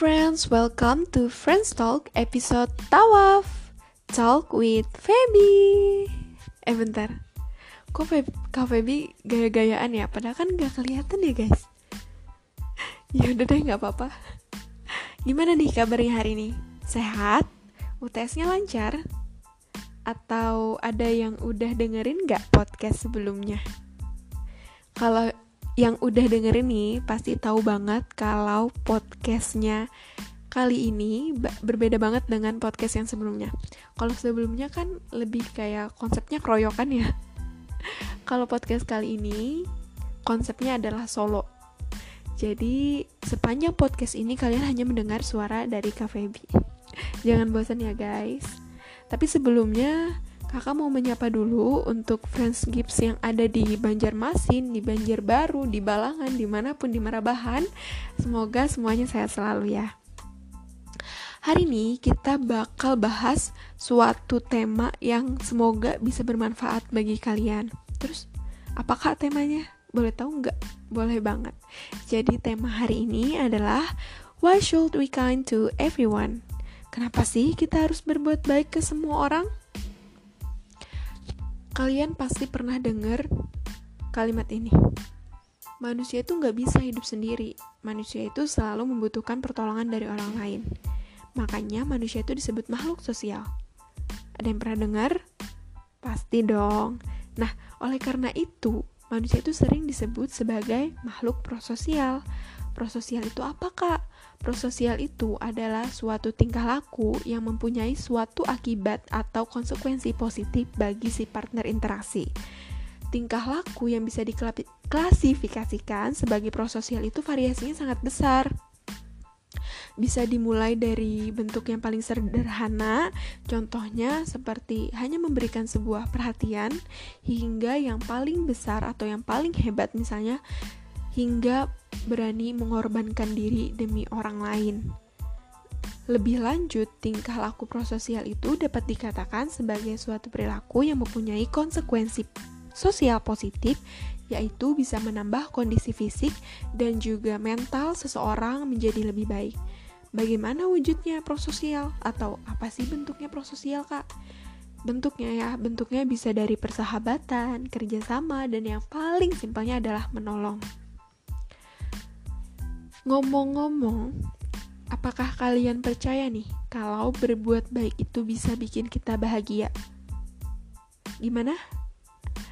friends, welcome to Friends Talk episode Tawaf Talk with Feby Eh bentar, kok Feb Kak Feby gaya-gayaan ya? Padahal kan gak kelihatan ya guys Ya udah deh gak apa-apa Gimana nih kabarnya hari ini? Sehat? UTS-nya lancar? Atau ada yang udah dengerin gak podcast sebelumnya? Kalau yang udah dengerin nih pasti tahu banget kalau podcastnya kali ini berbeda banget dengan podcast yang sebelumnya. Kalau sebelumnya kan lebih kayak konsepnya keroyokan ya. kalau podcast kali ini konsepnya adalah solo. Jadi sepanjang podcast ini kalian hanya mendengar suara dari Kak Feby. Jangan bosan ya guys. Tapi sebelumnya Kakak mau menyapa dulu untuk fans Gips yang ada di Banjarmasin, di Banjarbaru, di Balangan, di mana pun di Marabahan. Semoga semuanya sehat selalu ya. Hari ini kita bakal bahas suatu tema yang semoga bisa bermanfaat bagi kalian. Terus, apakah temanya? Boleh tahu nggak? Boleh banget. Jadi tema hari ini adalah Why should we kind to everyone? Kenapa sih kita harus berbuat baik ke semua orang? Kalian pasti pernah dengar kalimat ini. Manusia itu nggak bisa hidup sendiri. Manusia itu selalu membutuhkan pertolongan dari orang lain. Makanya manusia itu disebut makhluk sosial. Ada yang pernah dengar? Pasti dong. Nah, oleh karena itu, manusia itu sering disebut sebagai makhluk prososial. Prososial itu apa, Kak? Prososial itu adalah suatu tingkah laku yang mempunyai suatu akibat atau konsekuensi positif bagi si partner interaksi. Tingkah laku yang bisa diklasifikasikan sebagai prososial itu variasinya sangat besar. Bisa dimulai dari bentuk yang paling sederhana, contohnya seperti hanya memberikan sebuah perhatian, hingga yang paling besar atau yang paling hebat misalnya hingga berani mengorbankan diri demi orang lain. Lebih lanjut, tingkah laku prososial itu dapat dikatakan sebagai suatu perilaku yang mempunyai konsekuensi sosial positif, yaitu bisa menambah kondisi fisik dan juga mental seseorang menjadi lebih baik. Bagaimana wujudnya prososial atau apa sih bentuknya prososial, Kak? Bentuknya ya, bentuknya bisa dari persahabatan, kerjasama, dan yang paling simpelnya adalah menolong. Ngomong-ngomong, apakah kalian percaya nih kalau berbuat baik itu bisa bikin kita bahagia? Gimana?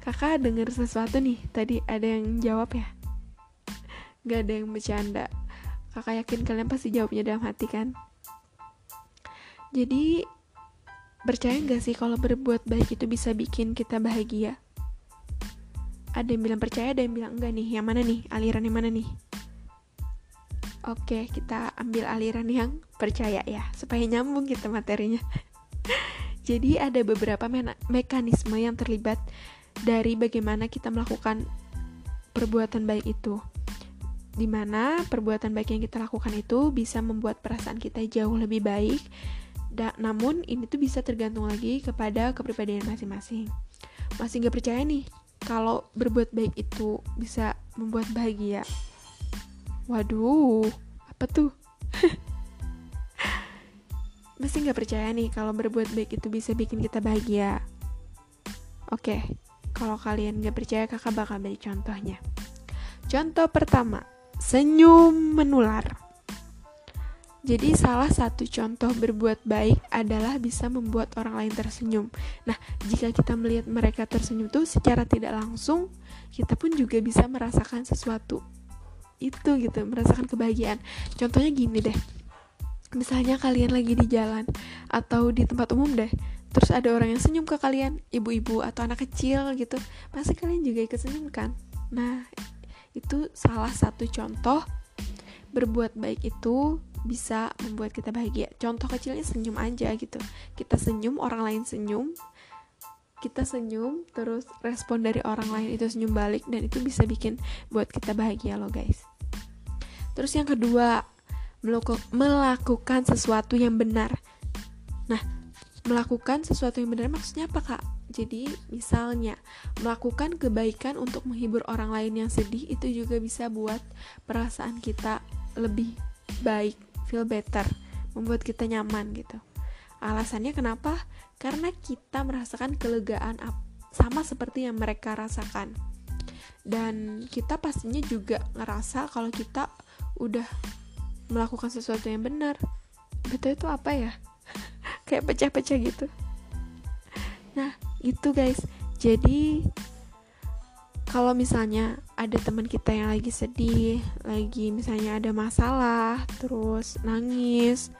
Kakak denger sesuatu nih, tadi ada yang jawab ya? Gak ada yang bercanda. Kakak yakin kalian pasti jawabnya dalam hati kan? Jadi, percaya gak sih kalau berbuat baik itu bisa bikin kita bahagia? Ada yang bilang percaya, ada yang bilang enggak nih. Yang mana nih? Aliran yang mana nih? Oke, kita ambil aliran yang percaya ya, supaya nyambung kita materinya. Jadi ada beberapa me mekanisme yang terlibat dari bagaimana kita melakukan perbuatan baik itu. Di mana perbuatan baik yang kita lakukan itu bisa membuat perasaan kita jauh lebih baik. Da namun ini tuh bisa tergantung lagi kepada kepribadian masing-masing. Masih nggak percaya nih kalau berbuat baik itu bisa membuat bahagia? Waduh, apa tuh? Masih nggak percaya nih kalau berbuat baik itu bisa bikin kita bahagia? Oke, kalau kalian nggak percaya kakak bakal beri contohnya. Contoh pertama, senyum menular. Jadi salah satu contoh berbuat baik adalah bisa membuat orang lain tersenyum. Nah, jika kita melihat mereka tersenyum tuh secara tidak langsung, kita pun juga bisa merasakan sesuatu itu gitu merasakan kebahagiaan. Contohnya gini deh misalnya kalian lagi di jalan atau di tempat umum deh terus ada orang yang senyum ke kalian ibu-ibu atau anak kecil gitu pasti kalian juga ikut senyum kan? Nah itu salah satu contoh berbuat baik itu bisa membuat kita bahagia. Contoh kecilnya senyum aja gitu. Kita senyum orang lain senyum kita senyum terus respon dari orang lain itu senyum balik dan itu bisa bikin buat kita bahagia loh guys terus yang kedua melakukan sesuatu yang benar. Nah melakukan sesuatu yang benar maksudnya apa kak? Jadi misalnya melakukan kebaikan untuk menghibur orang lain yang sedih itu juga bisa buat perasaan kita lebih baik feel better membuat kita nyaman gitu. Alasannya kenapa? Karena kita merasakan kelegaan sama seperti yang mereka rasakan. Dan kita pastinya juga ngerasa kalau kita udah melakukan sesuatu yang benar. Betul itu apa ya? Kayak pecah-pecah gitu. Nah itu guys. Jadi kalau misalnya ada teman kita yang lagi sedih, lagi misalnya ada masalah, terus nangis,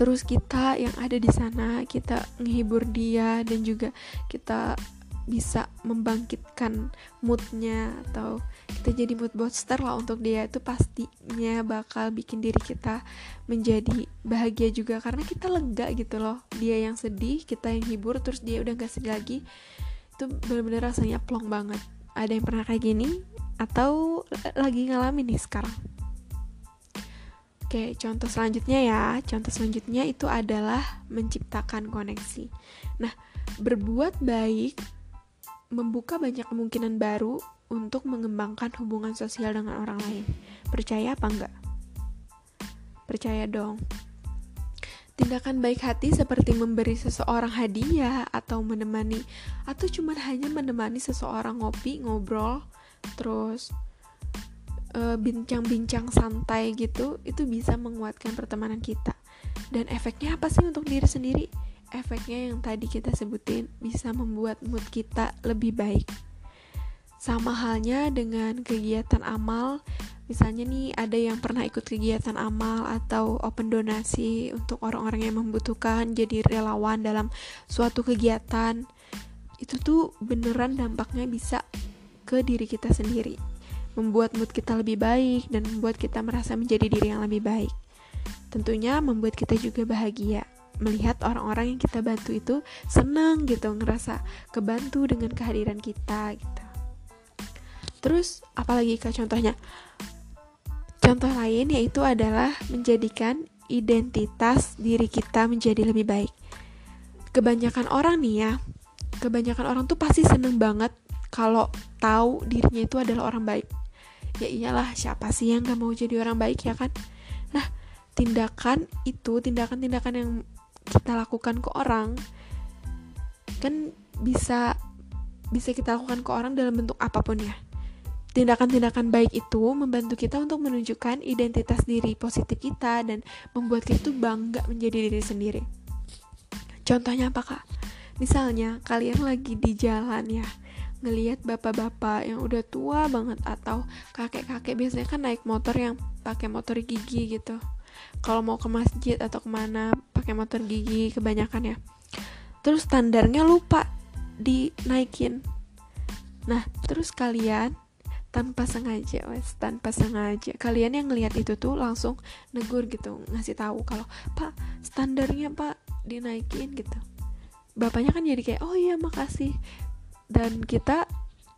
terus kita yang ada di sana kita menghibur dia dan juga kita bisa membangkitkan moodnya atau kita jadi mood booster lah untuk dia itu pastinya bakal bikin diri kita menjadi bahagia juga karena kita lega gitu loh dia yang sedih kita yang hibur terus dia udah gak sedih lagi itu bener-bener rasanya plong banget ada yang pernah kayak gini atau lagi ngalamin nih sekarang Oke, contoh selanjutnya ya. Contoh selanjutnya itu adalah menciptakan koneksi. Nah, berbuat baik membuka banyak kemungkinan baru untuk mengembangkan hubungan sosial dengan orang lain. Percaya apa enggak? Percaya dong. Tindakan baik hati seperti memberi seseorang hadiah atau menemani atau cuma hanya menemani seseorang ngopi, ngobrol, terus eh, bincang-bincang santai gitu, itu bisa menguatkan pertemanan kita. Dan efeknya apa sih untuk diri sendiri? Efeknya yang tadi kita sebutin bisa membuat mood kita lebih baik. Sama halnya dengan kegiatan amal Misalnya nih ada yang pernah ikut kegiatan amal atau open donasi untuk orang-orang yang membutuhkan jadi relawan dalam suatu kegiatan. Itu tuh beneran dampaknya bisa ke diri kita sendiri. Membuat mood kita lebih baik dan membuat kita merasa menjadi diri yang lebih baik. Tentunya membuat kita juga bahagia melihat orang-orang yang kita bantu itu seneng gitu ngerasa kebantu dengan kehadiran kita gitu terus apalagi ke contohnya Contoh lain yaitu adalah menjadikan identitas diri kita menjadi lebih baik. Kebanyakan orang nih ya, kebanyakan orang tuh pasti seneng banget kalau tahu dirinya itu adalah orang baik. Ya iyalah, siapa sih yang gak mau jadi orang baik ya kan? Nah, tindakan itu, tindakan-tindakan yang kita lakukan ke orang kan bisa bisa kita lakukan ke orang dalam bentuk apa pun ya Tindakan-tindakan baik itu membantu kita untuk menunjukkan identitas diri positif kita dan membuat kita itu bangga menjadi diri sendiri. Contohnya apa kak? Misalnya kalian lagi di jalan ya, ngelihat bapak-bapak yang udah tua banget atau kakek-kakek biasanya kan naik motor yang pakai motor gigi gitu. Kalau mau ke masjid atau ke mana pakai motor gigi kebanyakan ya. Terus standarnya lupa dinaikin. Nah, terus kalian tanpa sengaja wes tanpa sengaja kalian yang ngelihat itu tuh langsung negur gitu ngasih tahu kalau pak standarnya pak dinaikin gitu bapaknya kan jadi kayak oh iya makasih dan kita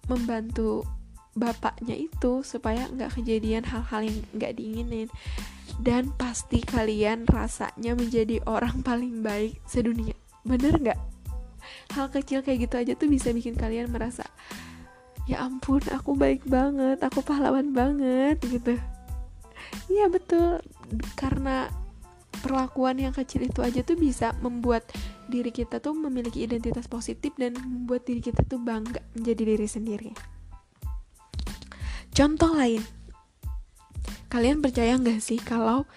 membantu bapaknya itu supaya nggak kejadian hal-hal yang nggak diinginin dan pasti kalian rasanya menjadi orang paling baik sedunia. Bener nggak? Hal kecil kayak gitu aja tuh bisa bikin kalian merasa ya ampun aku baik banget aku pahlawan banget gitu. Iya betul. Karena perlakuan yang kecil itu aja tuh bisa membuat diri kita tuh memiliki identitas positif dan membuat diri kita tuh bangga menjadi diri sendiri. Contoh lain kalian percaya nggak sih kalau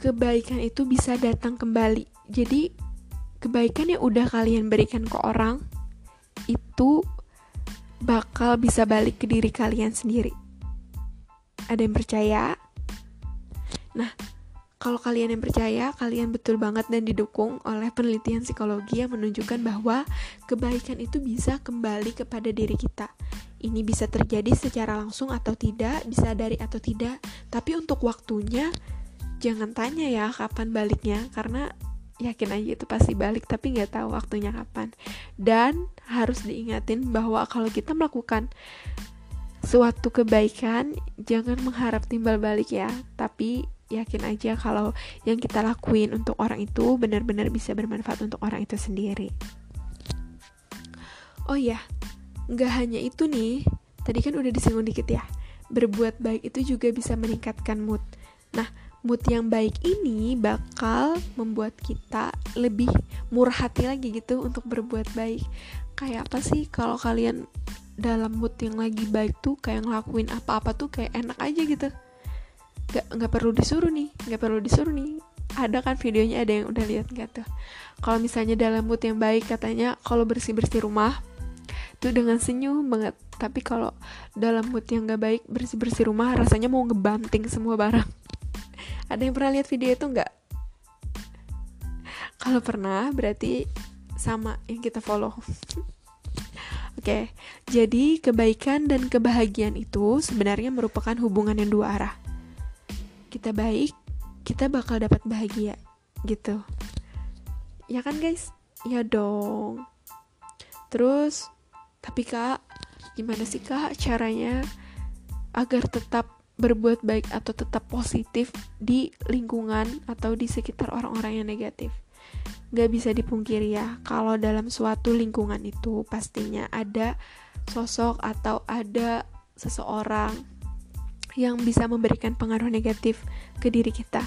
kebaikan itu bisa datang kembali jadi kebaikan yang udah kalian berikan ke orang itu bakal bisa balik ke diri kalian sendiri. Ada yang percaya? Nah, kalau kalian yang percaya, kalian betul banget dan didukung oleh penelitian psikologi yang menunjukkan bahwa kebaikan itu bisa kembali kepada diri kita. Ini bisa terjadi secara langsung atau tidak, bisa dari atau tidak, tapi untuk waktunya jangan tanya ya kapan baliknya karena yakin aja itu pasti balik tapi nggak tahu waktunya kapan. Dan harus diingatin bahwa kalau kita melakukan suatu kebaikan jangan mengharap timbal balik ya. Tapi yakin aja kalau yang kita lakuin untuk orang itu benar-benar bisa bermanfaat untuk orang itu sendiri. Oh ya nggak hanya itu nih tadi kan udah disinggung dikit ya berbuat baik itu juga bisa meningkatkan mood. Nah mood yang baik ini bakal membuat kita lebih murah hati lagi gitu untuk berbuat baik. Kayak apa sih kalau kalian dalam mood yang lagi baik tuh kayak ngelakuin apa-apa tuh kayak enak aja gitu nggak nggak perlu disuruh nih nggak perlu disuruh nih. Ada kan videonya ada yang udah lihat nggak tuh? Kalau misalnya dalam mood yang baik katanya kalau bersih bersih rumah tuh dengan senyum banget. Tapi kalau dalam mood yang gak baik bersih bersih rumah rasanya mau ngebanting semua barang. Ada yang pernah lihat video itu nggak? Kalau pernah berarti sama yang kita follow. Oke, okay, jadi kebaikan dan kebahagiaan itu sebenarnya merupakan hubungan yang dua arah. Kita baik, kita bakal dapat bahagia, gitu. Ya kan guys? Ya dong. Terus, tapi kak, gimana sih kak caranya agar tetap berbuat baik atau tetap positif di lingkungan atau di sekitar orang-orang yang negatif. Gak bisa dipungkiri ya, kalau dalam suatu lingkungan itu pastinya ada sosok atau ada seseorang yang bisa memberikan pengaruh negatif ke diri kita.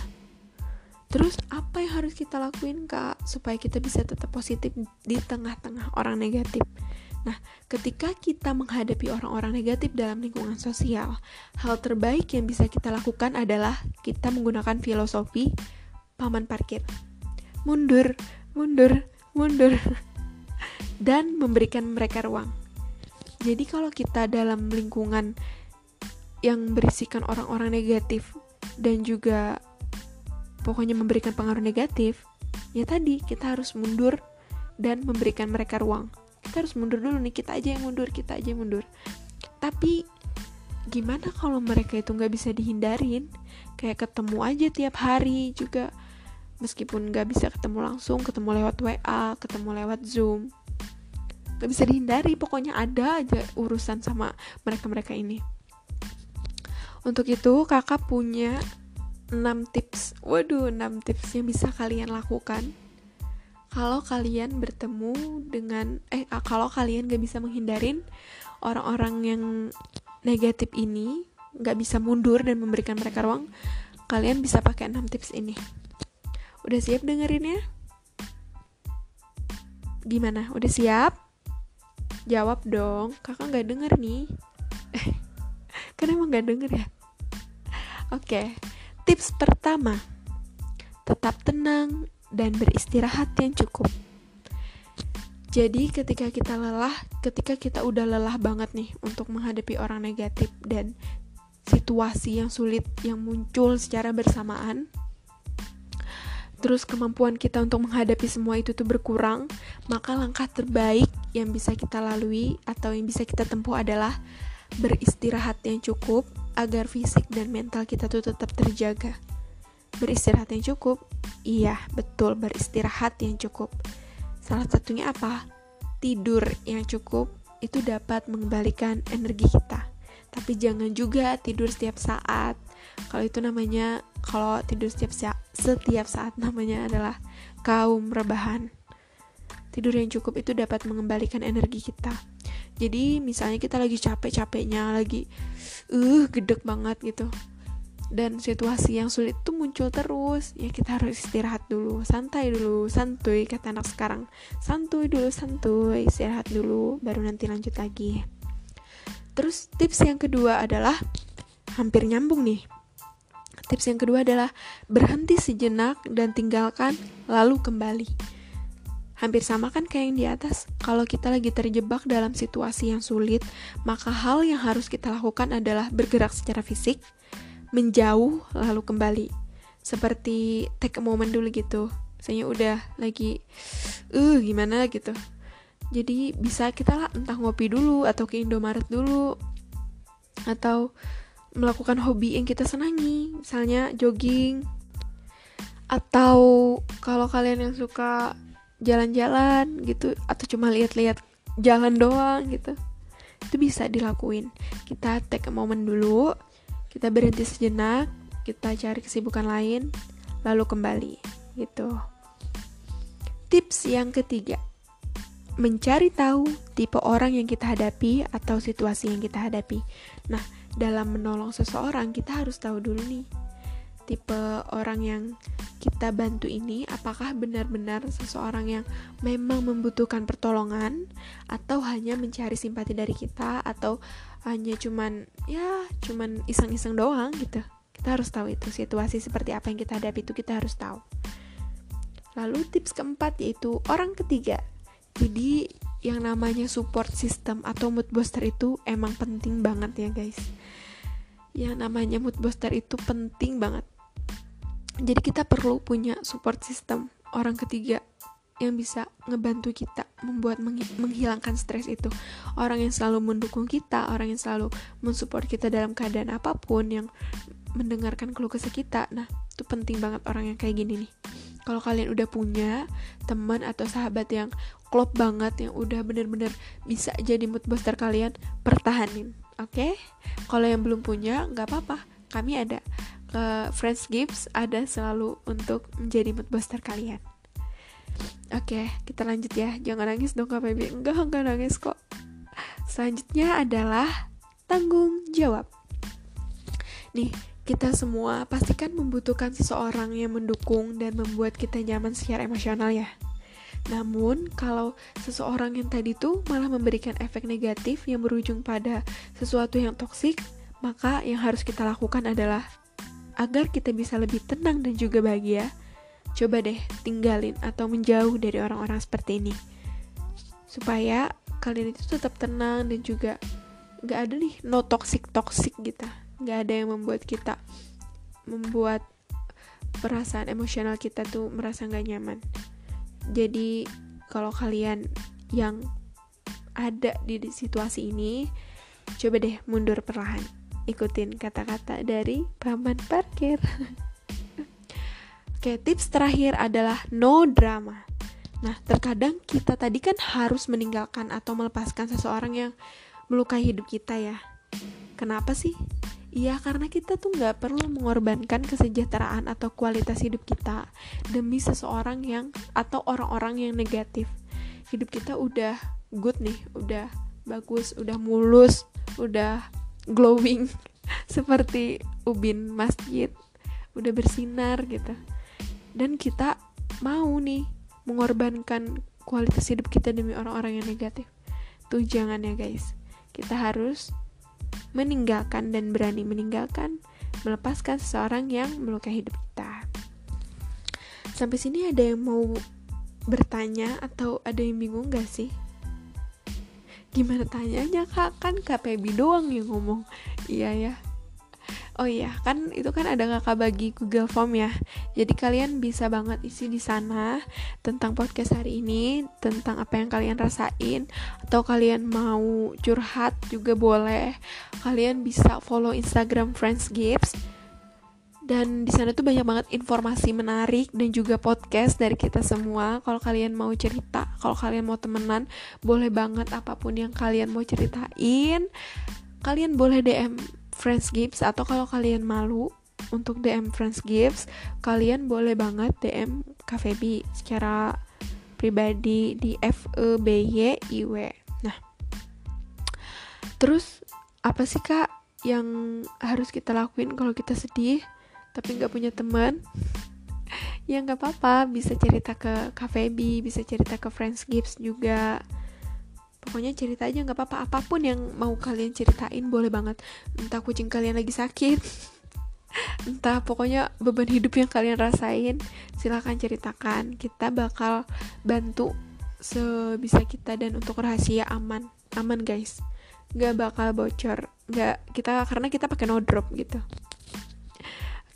Terus apa yang harus kita lakuin kak supaya kita bisa tetap positif di tengah-tengah orang negatif? Nah, ketika kita menghadapi orang-orang negatif dalam lingkungan sosial, hal terbaik yang bisa kita lakukan adalah kita menggunakan filosofi paman parkir. Mundur, mundur, mundur. Dan memberikan mereka ruang. Jadi kalau kita dalam lingkungan yang berisikan orang-orang negatif dan juga pokoknya memberikan pengaruh negatif, ya tadi kita harus mundur dan memberikan mereka ruang. Kita harus mundur dulu nih kita aja yang mundur kita aja yang mundur. Tapi gimana kalau mereka itu nggak bisa dihindarin? Kayak ketemu aja tiap hari juga meskipun nggak bisa ketemu langsung ketemu lewat WA ketemu lewat Zoom. Nggak bisa dihindari pokoknya ada aja urusan sama mereka-mereka ini untuk itu kakak punya 6 tips. Waduh 6 tips yang bisa kalian lakukan kalau kalian bertemu dengan eh kalau kalian gak bisa menghindarin orang-orang yang negatif ini gak bisa mundur dan memberikan mereka ruang kalian bisa pakai 6 tips ini. Udah siap dengerin ya gimana? Udah siap? Jawab dong. Kakak gak denger nih. Kan emang gak denger ya oke tips pertama tetap tenang dan beristirahat yang cukup. Jadi ketika kita lelah, ketika kita udah lelah banget nih untuk menghadapi orang negatif dan situasi yang sulit yang muncul secara bersamaan, terus kemampuan kita untuk menghadapi semua itu tuh berkurang, maka langkah terbaik yang bisa kita lalui atau yang bisa kita tempuh adalah beristirahat yang cukup agar fisik dan mental kita tuh tetap terjaga. Beristirahat yang cukup Iya, betul, beristirahat yang cukup. Salah satunya apa? Tidur yang cukup itu dapat mengembalikan energi kita. Tapi jangan juga tidur setiap saat. Kalau itu namanya kalau tidur setiap saat, setiap saat namanya adalah kaum rebahan. Tidur yang cukup itu dapat mengembalikan energi kita. Jadi misalnya kita lagi capek-capeknya, lagi uh gedek banget gitu. Dan situasi yang sulit tuh muncul terus. Ya kita harus istirahat dulu santai dulu santuy kata anak sekarang. Santuy dulu santuy istirahat dulu baru nanti lanjut lagi. Terus tips yang kedua adalah hampir nyambung nih. Tips yang kedua adalah berhenti sejenak dan tinggalkan lalu kembali hampir sama kan kayak yang di atas. Kalau kita lagi terjebak dalam situasi yang sulit, maka hal yang harus kita lakukan adalah bergerak secara fisik, menjauh lalu kembali. Seperti take a moment dulu gitu. Misalnya udah lagi uh gimana? gitu. Jadi bisa kita lah entah ngopi dulu atau ke Indomaret dulu atau melakukan hobi yang kita senangi misalnya jogging. Atau kalau kalian yang suka jalan-jalan gitu atau cuma lihat-lihat jalan doang gitu itu bisa dilakuin kita take a moment dulu kita berhenti sejenak, kita cari kesibukan lain, lalu kembali gitu. Tips yang ketiga, mencari tahu tipe orang yang kita hadapi atau situasi yang kita hadapi. Nah, dalam menolong seseorang kita harus tahu dulu nih tipe orang yang kita bantu ini apakah benar-benar seseorang yang memang membutuhkan pertolongan atau hanya mencari simpati dari kita atau hanya cuman ya cuman iseng-iseng doang gitu? Kita harus tahu itu situasi seperti apa yang kita hadapi itu kita harus tahu. Lalu tips keempat yaitu orang ketiga. Jadi yang namanya support system atau mood booster itu emang penting banget ya guys. Yang namanya mood booster itu penting banget jadi kita perlu punya support system orang ketiga yang bisa ngebantu kita membuat menghilangkan stres itu. Orang yang selalu mendukung kita orang yang selalu mensupport kita dalam keadaan apa pun yang mendengarkan keluh kesah kita. Nah itu penting banget orang yang kayak gini nih. Kalau kalian udah punya teman atau sahabat yang klop banget yang udah bener-bener bisa jadi mood booster kalian pertahanin oke? Okay? kalau yang belum punya nggak apa-apa. Kami ada ke Friends Gives ada selalu untuk menjadi mood booster kalian. Oke, kita lanjut ya. Jangan nangis dong Kak Baby. Enggak, enggak nangis kok. Selanjutnya adalah tanggung jawab. Nih, kita semua pastikan membutuhkan seseorang yang mendukung dan membuat kita nyaman secara emosional ya. Namun, kalau seseorang yang tadi tuh malah memberikan efek negatif yang berujung pada sesuatu yang toksik, maka yang harus kita lakukan adalah agar kita bisa lebih tenang dan juga bahagia, coba deh tinggalin atau menjauh dari orang-orang seperti ini. Supaya kalian itu tetap tenang dan juga gak ada nih no toxic toxic gitu. Gak ada yang membuat kita membuat perasaan emosional kita tuh merasa gak nyaman. Jadi kalau kalian yang ada di situasi ini, coba deh mundur perlahan ikutin kata-kata dari paman parkir. Oke, tips terakhir adalah no drama. Nah, terkadang kita tadi kan harus meninggalkan atau melepaskan seseorang yang melukai hidup kita ya. Kenapa sih? Iya, karena kita tuh nggak perlu mengorbankan kesejahteraan atau kualitas hidup kita demi seseorang yang atau orang-orang yang negatif. Hidup kita udah good nih, udah bagus, udah mulus, udah glowing seperti ubin masjid udah bersinar gitu. Dan kita mau nih mengorbankan kualitas hidup kita demi orang-orang yang negatif. Tuh jangan ya guys. Kita harus meninggalkan dan berani meninggalkan melepaskan seseorang yang melukai hidup kita. Sampai sini ada yang mau bertanya atau ada yang bingung gak sih gimana tanyanya kak? Kan kak Pebi doang yang ngomong. Iya ya. Oh iya, kan itu kan ada kakak bagi Google Form ya. Jadi kalian bisa banget isi di sana tentang podcast hari ini, tentang apa yang kalian rasain. Atau kalian mau curhat juga boleh. Kalian bisa follow Instagram Friends Gibbs dan di sana tuh banyak banget informasi menarik dan juga podcast dari kita semua. Kalau kalian mau cerita kalau kalian mau temenan boleh banget apa pun yang kalian mau ceritain. Kalian boleh DM Friends Gibbs atau kalau kalian malu untuk DM Friends Gibbs kalian boleh banget DM Kafebi secara pribadi di F E B Y I W. Nah terus apa sih kak yang harus kita lakuin kalau kita sedih tapi nggak punya teman ya nggak apa-apa. Bisa cerita ke cafe B bisa cerita ke Friends Gibbs juga. Pokoknya cerita aja nggak apa-apa. Apa pun yang mau kalian ceritain boleh banget. Entah kucing kalian lagi sakit entah pokoknya beban hidup yang kalian rasain silahkan ceritakan. Kita bakal bantu sebisa kita dan untuk rahasia aman. Aman guys. Nggak bakal bocor. Nggak kita karena kita pakai no drop gitu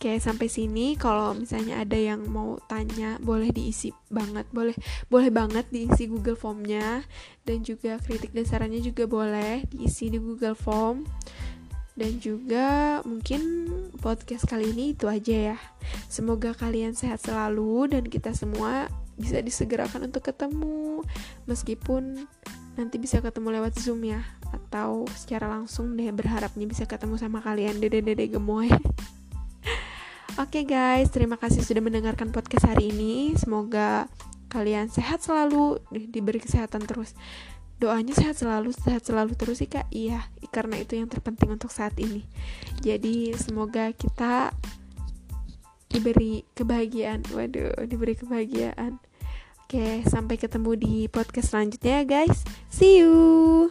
Oke, sampai sini kalau misalnya ada yang mau tanya, boleh diisi banget, boleh boleh banget diisi Google Formnya dan juga kritik dan sarannya juga boleh diisi di Google Form. Dan juga mungkin podcast kali ini itu aja ya. Semoga kalian sehat selalu dan kita semua bisa disegerakan untuk ketemu meskipun nanti bisa ketemu lewat Zoom ya atau secara langsung deh berharapnya bisa ketemu sama kalian dede-dede gemoy. Oke okay guys, terima kasih sudah mendengarkan podcast hari ini. Semoga kalian sehat selalu, di diberi kesehatan terus. Doanya sehat selalu, sehat selalu terus sih kak. Iya, karena itu yang terpenting untuk saat ini. Jadi semoga kita diberi kebahagiaan waduh diberi kebahagiaan oke sampai ketemu di podcast selanjutnya guys see you